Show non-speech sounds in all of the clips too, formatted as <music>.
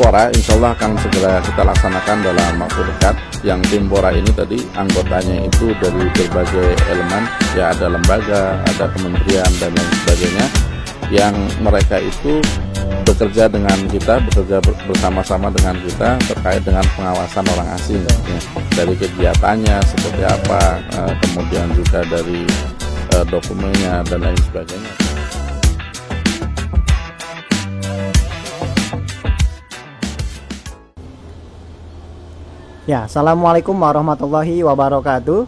Timpora insya Allah akan segera kita laksanakan dalam waktu dekat yang Timpora ini tadi anggotanya itu dari berbagai elemen ya ada lembaga, ada kementerian dan lain sebagainya yang mereka itu bekerja dengan kita, bekerja bersama-sama dengan kita terkait dengan pengawasan orang asing ya. dari kegiatannya seperti apa, eh, kemudian juga dari eh, dokumennya dan lain sebagainya. Ya, Assalamualaikum warahmatullahi wabarakatuh.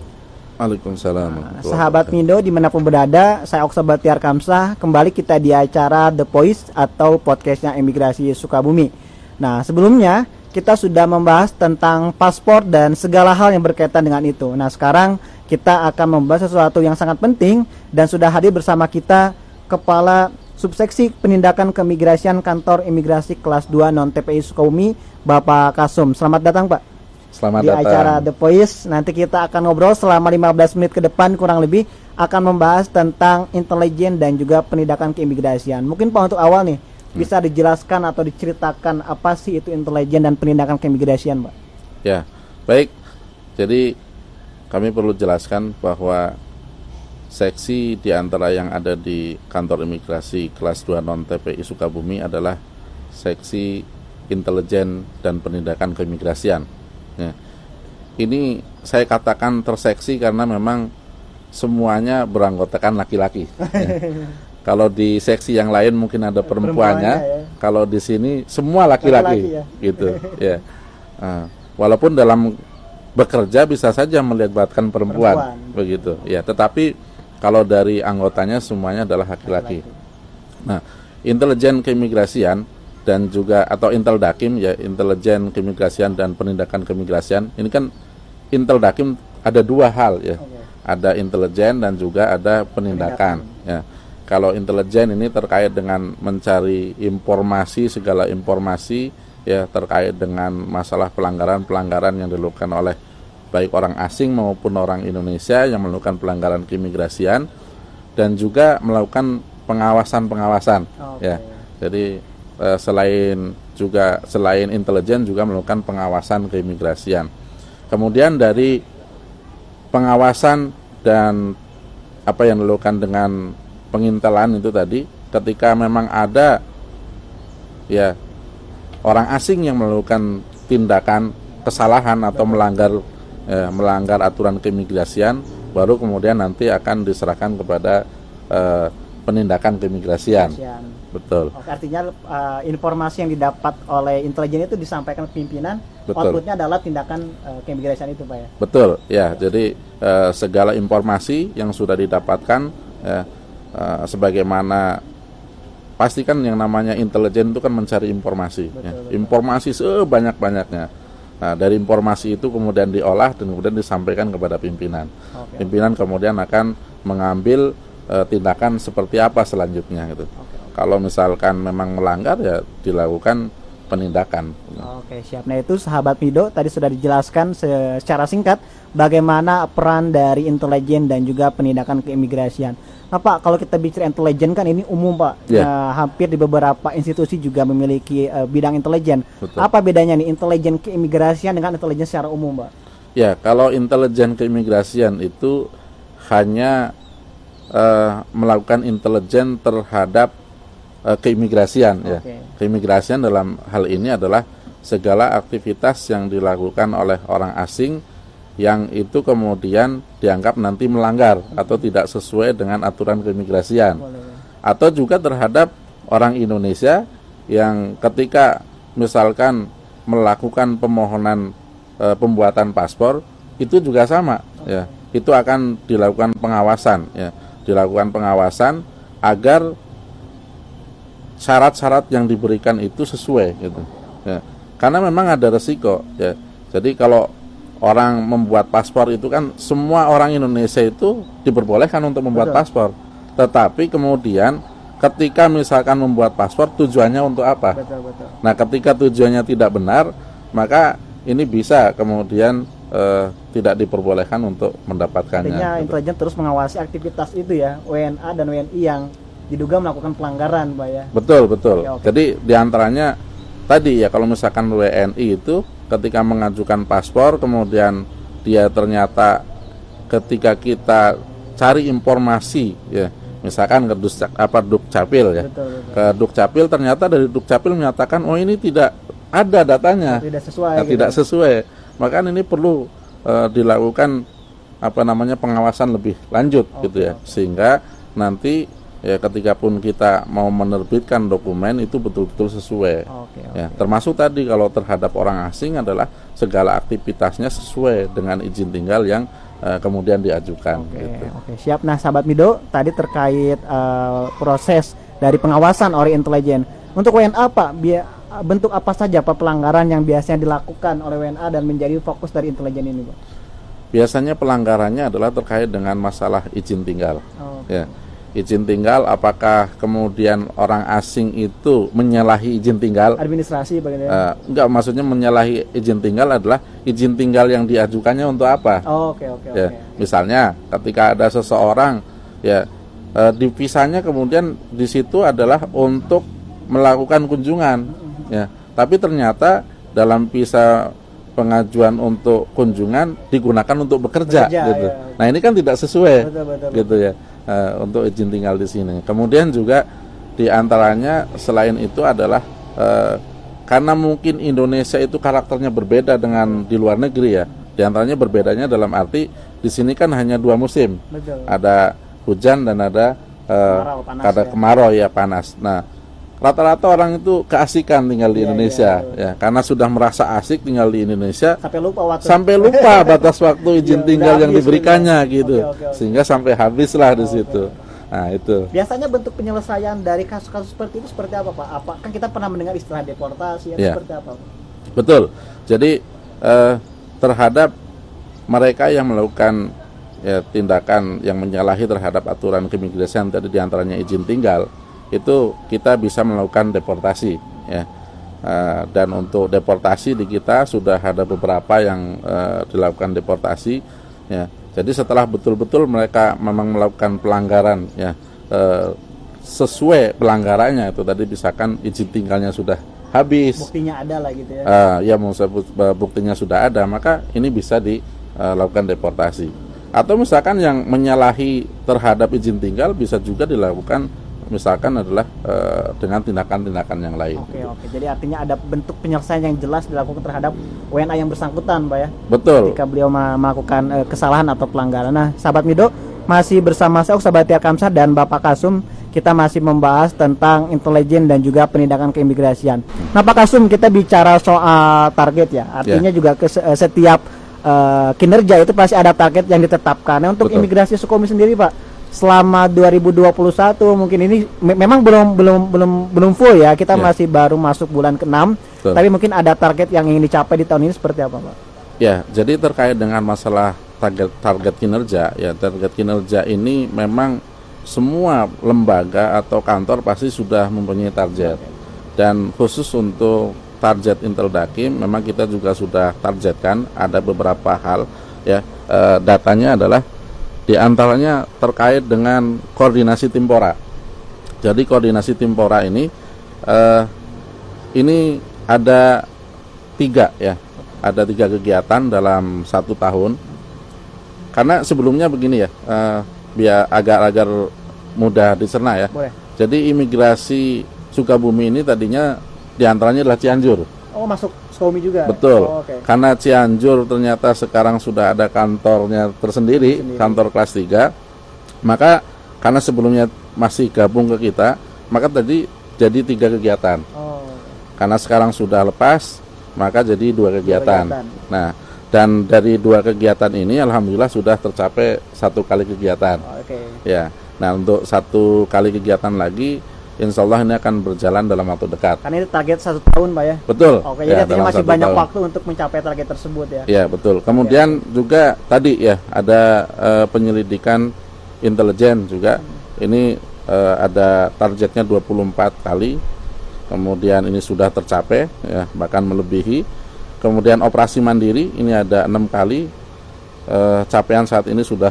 Waalaikumsalam. Nah, sahabat Mindo di mana pun berada, saya Oksa Batiar Kamsah. Kembali kita di acara The Voice atau podcastnya Imigrasi Sukabumi. Nah, sebelumnya kita sudah membahas tentang paspor dan segala hal yang berkaitan dengan itu. Nah, sekarang kita akan membahas sesuatu yang sangat penting dan sudah hadir bersama kita Kepala Subseksi Penindakan Keimigrasian Kantor Imigrasi Kelas 2 Non TPI Sukabumi, Bapak Kasum. Selamat datang, Pak. Selamat di datang. acara The Voice. Nanti kita akan ngobrol selama 15 menit ke depan kurang lebih akan membahas tentang intelijen dan juga penindakan keimigrasian. Mungkin Pak untuk awal nih hmm. bisa dijelaskan atau diceritakan apa sih itu intelijen dan penindakan keimigrasian, Pak? Ya, baik. Jadi kami perlu jelaskan bahwa seksi di antara yang ada di kantor imigrasi kelas 2 non TPI Sukabumi adalah seksi intelijen dan penindakan keimigrasian Ya. Ini saya katakan terseksi karena memang semuanya beranggotakan laki-laki. <laughs> ya. Kalau di seksi yang lain mungkin ada perempuannya, ya. kalau di sini semua laki-laki, ya. gitu. <laughs> ya. Nah, walaupun dalam bekerja bisa saja melibatkan perempuan, perempuan, begitu. Ya, tetapi kalau dari anggotanya semuanya adalah laki-laki. Nah, intelijen keimigrasian dan juga atau Intel Dakim ya intelijen keimigrasian dan penindakan keimigrasian ini kan Intel Dakim ada dua hal ya okay. ada intelijen dan juga ada penindakan, penindakan. ya kalau intelijen ini terkait dengan mencari informasi segala informasi ya terkait dengan masalah pelanggaran-pelanggaran yang dilakukan oleh baik orang asing maupun orang Indonesia yang melakukan pelanggaran keimigrasian dan juga melakukan pengawasan-pengawasan okay. ya jadi eh, selain juga selain intelijen juga melakukan pengawasan keimigrasian. Kemudian dari pengawasan dan apa yang dilakukan dengan pengintelan itu tadi ketika memang ada ya orang asing yang melakukan tindakan kesalahan atau melanggar ya, melanggar aturan keimigrasian baru kemudian nanti akan diserahkan kepada eh, penindakan keimigrasian. Betul. Oke, artinya uh, informasi yang didapat oleh intelijen itu disampaikan ke pimpinan, Betul. outputnya adalah tindakan uh, keimigrasian itu, Pak ya. Betul, ya. Jadi uh, segala informasi yang sudah didapatkan, ya, uh, sebagaimana pastikan yang namanya intelijen itu kan mencari informasi, betul, ya. betul. informasi sebanyak banyaknya. Nah, dari informasi itu kemudian diolah dan kemudian disampaikan kepada pimpinan. Oke. Pimpinan kemudian akan mengambil uh, tindakan seperti apa selanjutnya gitu. Oke. Kalau misalkan memang melanggar ya dilakukan penindakan. Oke, siap. Nah, itu sahabat Mido tadi sudah dijelaskan secara singkat bagaimana peran dari intelijen dan juga penindakan keimigrasian. Nah, Pak, kalau kita bicara intelijen kan ini umum, Pak. Yeah. Nah, hampir di beberapa institusi juga memiliki uh, bidang intelijen. Apa bedanya nih intelijen keimigrasian dengan intelijen secara umum, Pak? Ya, kalau intelijen keimigrasian itu hanya uh, melakukan intelijen terhadap uh, keimigrasian okay. ya. Keimigrasian dalam hal ini adalah segala aktivitas yang dilakukan oleh orang asing yang itu kemudian dianggap nanti melanggar atau tidak sesuai dengan aturan keimigrasian. Atau juga terhadap orang Indonesia yang ketika misalkan melakukan pemohonan e, pembuatan paspor itu juga sama okay. ya. Itu akan dilakukan pengawasan ya, dilakukan pengawasan agar syarat-syarat yang diberikan itu sesuai gitu ya. karena memang ada resiko ya jadi kalau orang membuat paspor itu kan semua orang Indonesia itu diperbolehkan untuk membuat betul. paspor tetapi kemudian ketika misalkan membuat paspor tujuannya untuk apa betul, betul. nah ketika tujuannya tidak benar maka ini bisa kemudian eh, tidak diperbolehkan untuk mendapatkannya. Artinya gitu. intelijen terus mengawasi aktivitas itu ya WNA dan WNI yang diduga melakukan pelanggaran, Pak ya. Betul, betul. Oke, oke. Jadi di antaranya tadi ya kalau misalkan WNI itu ketika mengajukan paspor kemudian dia ternyata ketika kita cari informasi ya misalkan ke dus, apa dukcapil ya Betul, betul. ke dukcapil ternyata dari dukcapil menyatakan oh ini tidak ada datanya Tidak sesuai. Nah, gitu. tidak sesuai maka ini perlu eh, dilakukan apa namanya pengawasan lebih lanjut gitu ya sehingga nanti ya ketika pun kita mau menerbitkan dokumen itu betul-betul sesuai Oke, oke. ya termasuk tadi kalau terhadap orang asing adalah segala aktivitasnya sesuai dengan izin tinggal yang eh, kemudian diajukan Oke, gitu. oke, siap. Nah, sahabat Mido, tadi terkait eh, proses dari pengawasan oleh intelijen. Untuk WNA, Pak, bentuk apa saja Pak pelanggaran yang biasanya dilakukan oleh WNA dan menjadi fokus dari intelijen ini, Pak? biasanya pelanggarannya adalah terkait dengan masalah izin tinggal. Oh, ya. Izin tinggal apakah kemudian orang asing itu menyalahi izin tinggal? Administrasi bagaimana? Eh, enggak maksudnya menyalahi izin tinggal adalah izin tinggal yang diajukannya untuk apa? Oh, Oke, oke, ya. oke. misalnya ketika ada seseorang ya eh, divisanya kemudian di situ adalah untuk melakukan kunjungan ya tapi ternyata dalam visa pengajuan untuk kunjungan digunakan untuk bekerja, Bekerja, gitu ya. nah ini kan tidak sesuai Betul, betul, gitu ya eh, untuk izin tinggal di sini kemudian juga di antaranya selain itu adalah eh, karena mungkin Indonesia itu karakternya berbeda dengan di luar negeri ya di antaranya berbedanya dalam arti di sini kan hanya dua musim Betul. ada hujan dan ada eh, Kemarau, panas ada ya. kemarau ya panas nah rata-rata orang itu keasikan tinggal di Iya, Indonesia iya, ya karena sudah merasa asik tinggal di Indonesia Sampai lupa waktu. sampai lupa <laughs> batas waktu izin Iya, tinggal yang diberikannya gitu. gitu Oke, oke, oke. sehingga sampai habislah di Oke, situ nah itu Biasanya bentuk penyelesaian dari kasus-kasus seperti itu seperti apa, Pak? Apa kan kita pernah mendengar istilah deportasi ya, Iya. seperti apa? Pak? betul jadi eh, terhadap mereka yang melakukan ya, tindakan yang menyalahi terhadap aturan keimigrasian tadi di antaranya izin tinggal itu kita bisa melakukan deportasi ya. Eh, dan untuk deportasi di kita sudah ada beberapa yang eh, dilakukan deportasi ya. Jadi setelah betul-betul mereka memang melakukan pelanggaran ya eh, sesuai pelanggarannya itu tadi misalkan izin tinggalnya sudah habis. Buktinya ada lah gitu ya. eh, ya mau sebut buktinya sudah ada maka ini bisa dilakukan deportasi. Atau misalkan yang menyalahi terhadap izin tinggal bisa juga dilakukan misalkan adalah eh, dengan tindakan-tindakan yang lain Oke oke, jadi artinya ada bentuk penyelesaian yang jelas dilakukan terhadap WNA yang bersangkutan, Pak ya. betul Ketika beliau melakukan eh, kesalahan atau pelanggaran. Nah, sahabat Mido masih bersama saya Sahabat Kamsah dan Bapak Kasum kita masih membahas tentang intelijen dan juga penindakan keimigrasian. Nah, Pak Kasum kita bicara soal target ya. Artinya juga ke eh, setiap eh, kinerja itu pasti ada target yang ditetapkan. Nah, untuk Betul. imigrasi Sukomi sendiri, Pak, selama 2021 mungkin ini me- memang belum belum belum belum full ya. Kita Ya. masih baru masuk bulan ke-6. Betul. Tapi mungkin ada target yang ingin dicapai di tahun ini seperti apa, Pak? Ya, jadi terkait dengan masalah target target kinerja, ya target kinerja ini memang semua lembaga atau kantor pasti sudah mempunyai target. Dan khusus untuk target Intel Dakim, memang kita juga sudah targetkan ada beberapa hal ya. Eh, datanya adalah di antaranya terkait dengan koordinasi Timpora. Jadi koordinasi Timpora ini eh, ini ada tiga ya. Ada tiga kegiatan dalam satu tahun. Karena sebelumnya begini ya eh, biar agar-agar mudah dicerna ya. Boleh. jadi imigrasi Sukabumi ini tadinya di antaranya adalah Cianjur. Oh, masuk Sukomi juga. betul Oh, Oke. karena Cianjur ternyata sekarang sudah ada kantornya tersendiri Sendiri. kantor kelas 3 maka karena sebelumnya masih gabung ke kita maka tadi jadi tiga kegiatan Oh. karena sekarang sudah lepas maka jadi dua kegiatan. kegiatan. Nah dan dari dua kegiatan ini alhamdulillah sudah tercapai satu kali kegiatan Oh, Oke. ya nah untuk satu kali kegiatan lagi insya Allah ini akan berjalan dalam waktu dekat. Karena ini target satu tahun, Pak ya. betul. Oke, ya, jadi masih banyak tahun. waktu untuk mencapai target tersebut ya. ya betul. Kemudian juga tadi ya ada eh, penyelidikan intelijen juga. Ini eh, ada targetnya 24 kali. Kemudian ini sudah tercapai ya bahkan melebihi. Kemudian operasi mandiri ini ada enam kali. Eh, capaian saat ini sudah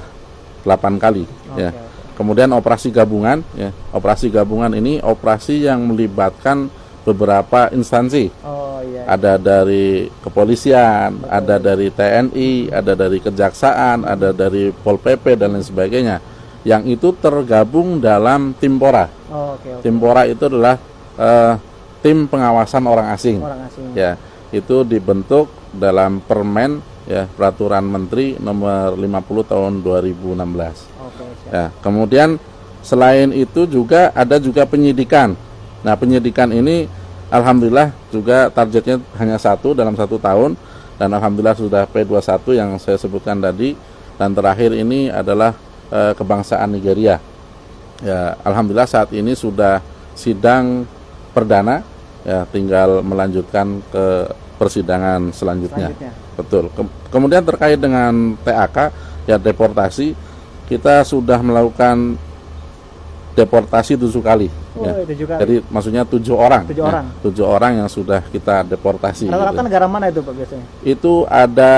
8 kali ya. Oke, oke. Kemudian operasi gabungan ya operasi gabungan ini operasi yang melibatkan beberapa instansi. Oh iya. Ada dari kepolisian, ada dari TNI, ada dari kejaksaan, ada dari Pol PP dan lain sebagainya. Yang itu tergabung dalam Timpora. Oh, oke oke. Timpora itu adalah eh, tim pengawasan orang asing. Orang asing. Ya, itu dibentuk dalam Permen ya Peraturan Menteri nomor 50 tahun 2016. Ya, kemudian selain itu juga ada juga penyidikan. Nah, penyidikan ini alhamdulillah juga targetnya hanya satu dalam satu tahun dan alhamdulillah sudah P21 yang saya sebutkan tadi dan terakhir ini adalah eh, kebangsaan Nigeria. Ya, alhamdulillah saat ini sudah sidang perdana ya tinggal melanjutkan ke persidangan selanjutnya. Selanjutnya. Betul. Kem- kemudian terkait dengan TAK ya deportasi kita sudah melakukan deportasi tujuh kali. Oh, ya. itu juga. Jadi maksudnya tujuh orang. Tujuh ya. orang. Tujuh orang yang sudah kita deportasi. Rata-rata gitu. negara mana itu Pak biasanya? Itu ada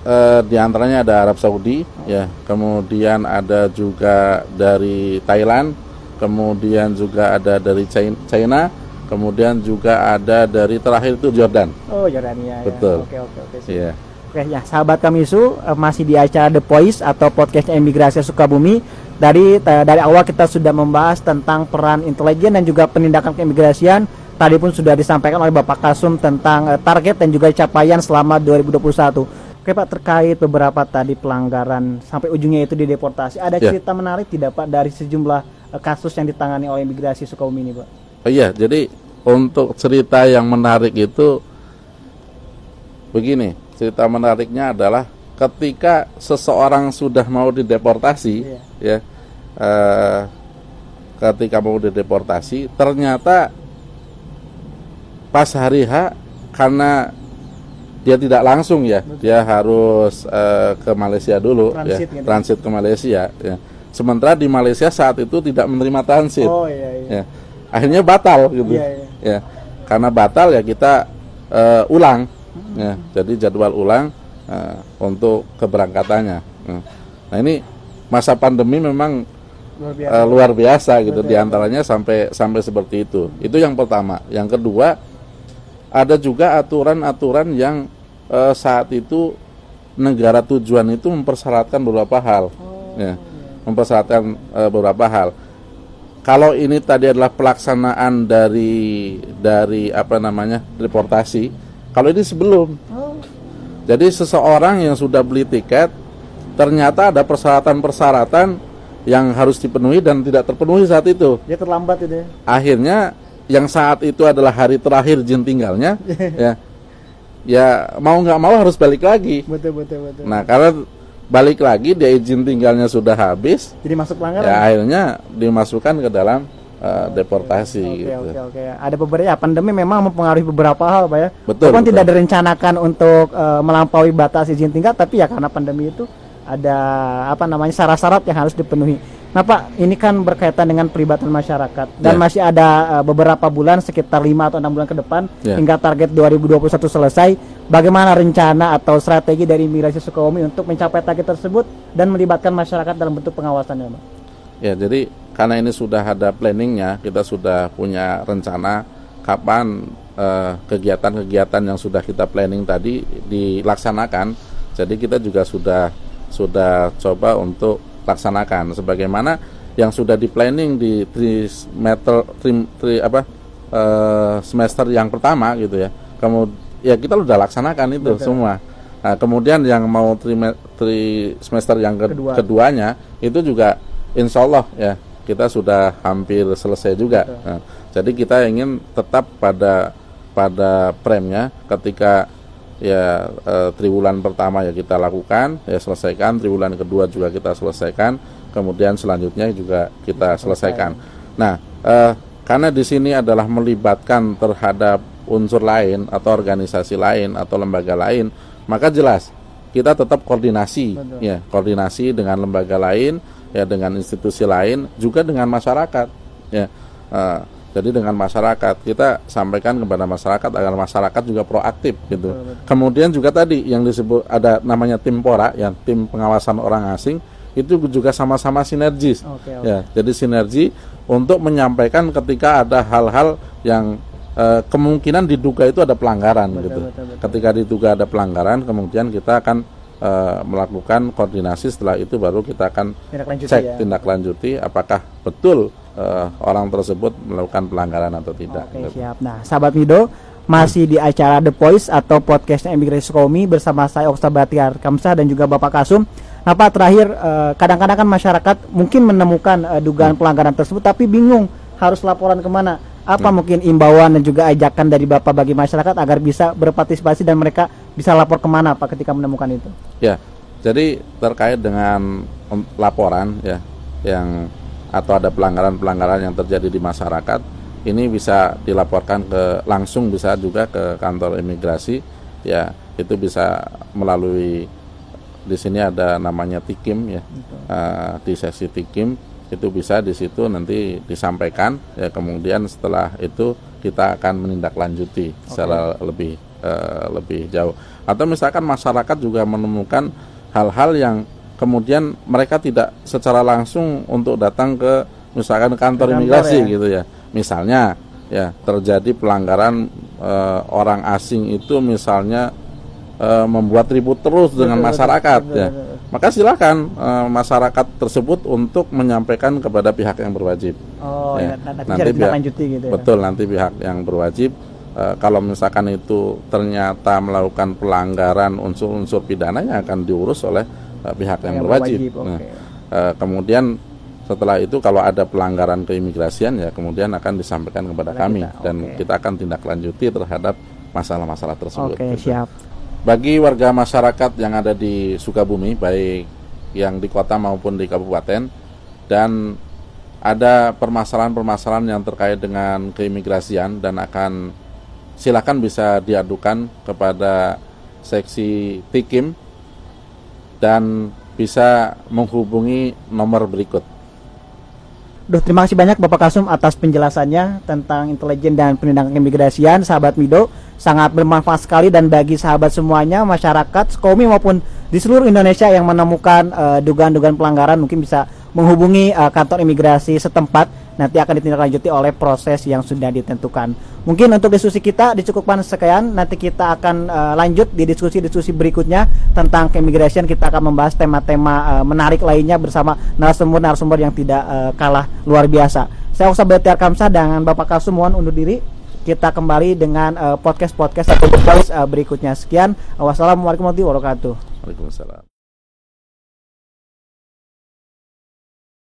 eh, di antaranya ada Arab Saudi, ya. Kemudian ada juga dari Thailand, kemudian juga ada dari China- kemudian juga ada dari terakhir itu Jordan. Oh, Jordania ya. Betul. Oke oke oke. siap. Iya. Oke ya, sahabat kami Su eh, masih di acara The Voice atau podcastnya Imigrasi Sukabumi. Dari dari awal kita sudah membahas tentang peran intelijen dan juga penindakan keimigrasian. Tadi pun sudah disampaikan oleh Bapak Kasum tentang eh, target dan juga capaian selama 2021. Oke Pak terkait beberapa tadi pelanggaran sampai ujungnya itu dideportasi. Ada Ya. cerita menarik tidak Pak dari sejumlah eh, kasus yang ditangani oleh Imigrasi Sukabumi ini Pak? Oh iya, jadi untuk cerita yang menarik itu begini, cerita menariknya adalah ketika seseorang sudah mau dideportasi, Iya. ya, eh, ketika mau dideportasi, ternyata pas hari H karena dia tidak langsung ya, dia harus eh, ke Malaysia dulu, Transit ya, gitu. transit ke Malaysia. Ya. Sementara di Malaysia saat itu tidak menerima transit Oh iya iya. ya akhirnya batal gitu Iya, iya. ya karena batal ya kita eh, ulang ya jadi jadwal ulang eh, untuk keberangkatannya. Nah, nah ini masa pandemi memang Luar eh, biasa. luar biasa gitu Betul, di antaranya sampai sampai seperti itu. Itu yang pertama. Yang kedua ada juga aturan-aturan yang eh, saat itu negara tujuan itu mempersyaratkan beberapa hal. Ya mempersyaratkan eh, beberapa hal. Kalau ini tadi adalah pelaksanaan dari dari apa namanya deportasi kalau ini sebelum Oh, jadi seseorang yang sudah beli tiket ternyata ada persyaratan-persyaratan yang harus dipenuhi dan tidak terpenuhi saat itu dia terlambat itu ya. akhirnya yang saat itu adalah hari terakhir izin tinggalnya <laughs> ya ya mau nggak mau harus balik lagi Betul betul betul. nah karena balik lagi dia izin tinggalnya sudah habis Jadi masuk pelanggaran. ya akhirnya dimasukkan ke dalam eh, deportasi Oke gitu oke oke. Ada beberapa ya pandemi memang mempengaruhi beberapa hal pak ya. Betul, Walaupun tidak direncanakan untuk eh, melampaui batas izin tinggal, tapi ya karena pandemi itu ada apa namanya syarat-syarat yang harus dipenuhi. Nah pak, ini kan berkaitan dengan pelibatan masyarakat dan Ya. masih ada eh, beberapa bulan sekitar 5 atau enam bulan ke depan Ya. hingga target 2021 selesai. Bagaimana rencana atau strategi dari imigrasi Sukabumi untuk mencapai target tersebut dan melibatkan masyarakat dalam bentuk pengawasannya, pak? Ya, jadi karena ini sudah ada planningnya, kita sudah punya rencana kapan eh, kegiatan-kegiatan yang sudah kita planning tadi dilaksanakan. Jadi kita juga sudah sudah coba untuk laksanakan sebagaimana yang sudah di planning di trimester trim, tri, apa eh, semester yang pertama gitu ya. Kemudian ya kita sudah laksanakan itu Betul. semua. Nah, kemudian yang mau tri, tri semester yang ke- Kedua. keduanya itu juga insya Allah ya kita sudah hampir selesai juga. Nah, jadi kita ingin tetap pada pada premnya ketika ya eh, triwulan pertama ya kita lakukan ya selesaikan triwulan kedua juga kita selesaikan kemudian selanjutnya juga kita selesaikan. Nah eh, karena di sini adalah melibatkan terhadap unsur lain atau organisasi lain atau lembaga lain maka jelas kita tetap koordinasi Betul. ya koordinasi dengan lembaga lain ya dengan institusi lain juga dengan masyarakat ya Eh, jadi dengan masyarakat kita sampaikan kepada masyarakat agar masyarakat juga proaktif gitu Betul, kemudian juga tadi yang disebut ada namanya tim pora yang tim pengawasan orang asing itu juga sama-sama sinergis Oke, oke. ya jadi sinergi untuk menyampaikan ketika ada hal-hal yang uh, kemungkinan diduga itu ada pelanggaran Betul, gitu. betul, betul. Ketika diduga ada pelanggaran, kemudian kita akan uh, melakukan koordinasi. Setelah itu baru kita akan Tindak lanjuti cek ya. tindak lanjuti apakah betul uh, orang tersebut melakukan pelanggaran atau tidak. Oke gitu. siap. Nah sahabat Mido masih di acara The Voice atau podcastnya Emigrasi Sukomi bersama saya Oksa Batiar Kamsah dan juga Bapak Kasum. Nah Pak terakhir eh, kadang-kadang kan masyarakat mungkin menemukan eh, dugaan pelanggaran tersebut tapi bingung harus laporan ke mana. Apa mungkin imbauan dan juga ajakan dari Bapak bagi masyarakat agar bisa berpartisipasi dan mereka bisa lapor ke mana Pak ketika menemukan itu? Ya, jadi terkait dengan laporan ya yang atau ada pelanggaran-pelanggaran yang terjadi di masyarakat, ini bisa dilaporkan ke langsung bisa juga ke kantor imigrasi ya itu bisa melalui di sini ada namanya tikim ya Eh, di sesi tikim itu bisa di situ nanti disampaikan ya kemudian setelah itu kita akan menindaklanjuti secara lebih eh, lebih jauh atau misalkan masyarakat juga menemukan hal-hal yang kemudian mereka tidak secara langsung untuk datang ke misalkan kantor kantor imigrasi ya. gitu ya misalnya ya terjadi pelanggaran eh, orang asing itu misalnya eh, membuat ribut terus dengan betul, masyarakat betul, ya betul. Maka silakan eh, masyarakat tersebut untuk menyampaikan kepada pihak yang berwajib Oh Ya, ya, nanti, nanti pihak- lanjuti gitu ya. betul nanti pihak yang berwajib eh, kalau misalkan itu ternyata melakukan pelanggaran unsur-unsur pidana yang akan diurus oleh eh, pihak yang, Yang berwajib, berwajib, Nah, oke. eh, kemudian setelah itu kalau ada pelanggaran keimigrasian ya kemudian akan disampaikan kepada Kepada kami kita, dan kita akan tindak lanjuti terhadap masalah-masalah tersebut. Oke gitu. siap. Bagi warga masyarakat yang ada di Sukabumi, baik yang di kota maupun di kabupaten, dan ada permasalahan-permasalahan yang terkait dengan keimigrasian dan akan silakan bisa diadukan kepada seksi Tikim dan bisa menghubungi nomor berikut. Duh, terima kasih banyak Bapak Kasum atas penjelasannya tentang intelijen dan penindakan keimigrasian, sahabat Mido. Sangat bermanfaat sekali dan bagi sahabat semuanya, masyarakat, Skomi maupun di seluruh Indonesia yang menemukan eh, dugaan-dugaan pelanggaran mungkin bisa menghubungi eh, kantor imigrasi setempat. Nanti akan ditindaklanjuti oleh proses yang sudah ditentukan. Mungkin untuk diskusi kita dicukupkan sekian. Nanti kita akan eh, lanjut di diskusi-diskusi berikutnya tentang keimigrasian. Kita akan membahas tema-tema eh, menarik lainnya bersama narasumber-narasumber yang tidak eh, kalah luar biasa. Saya Oksa Betiar Kamsa dengan Bapak Kasum mohon undur diri. Kita kembali dengan podcast-podcast atau podcast berikutnya. Sekian. Wassalamualaikum warahmatullahi wabarakatuh. Waalaikumsalam.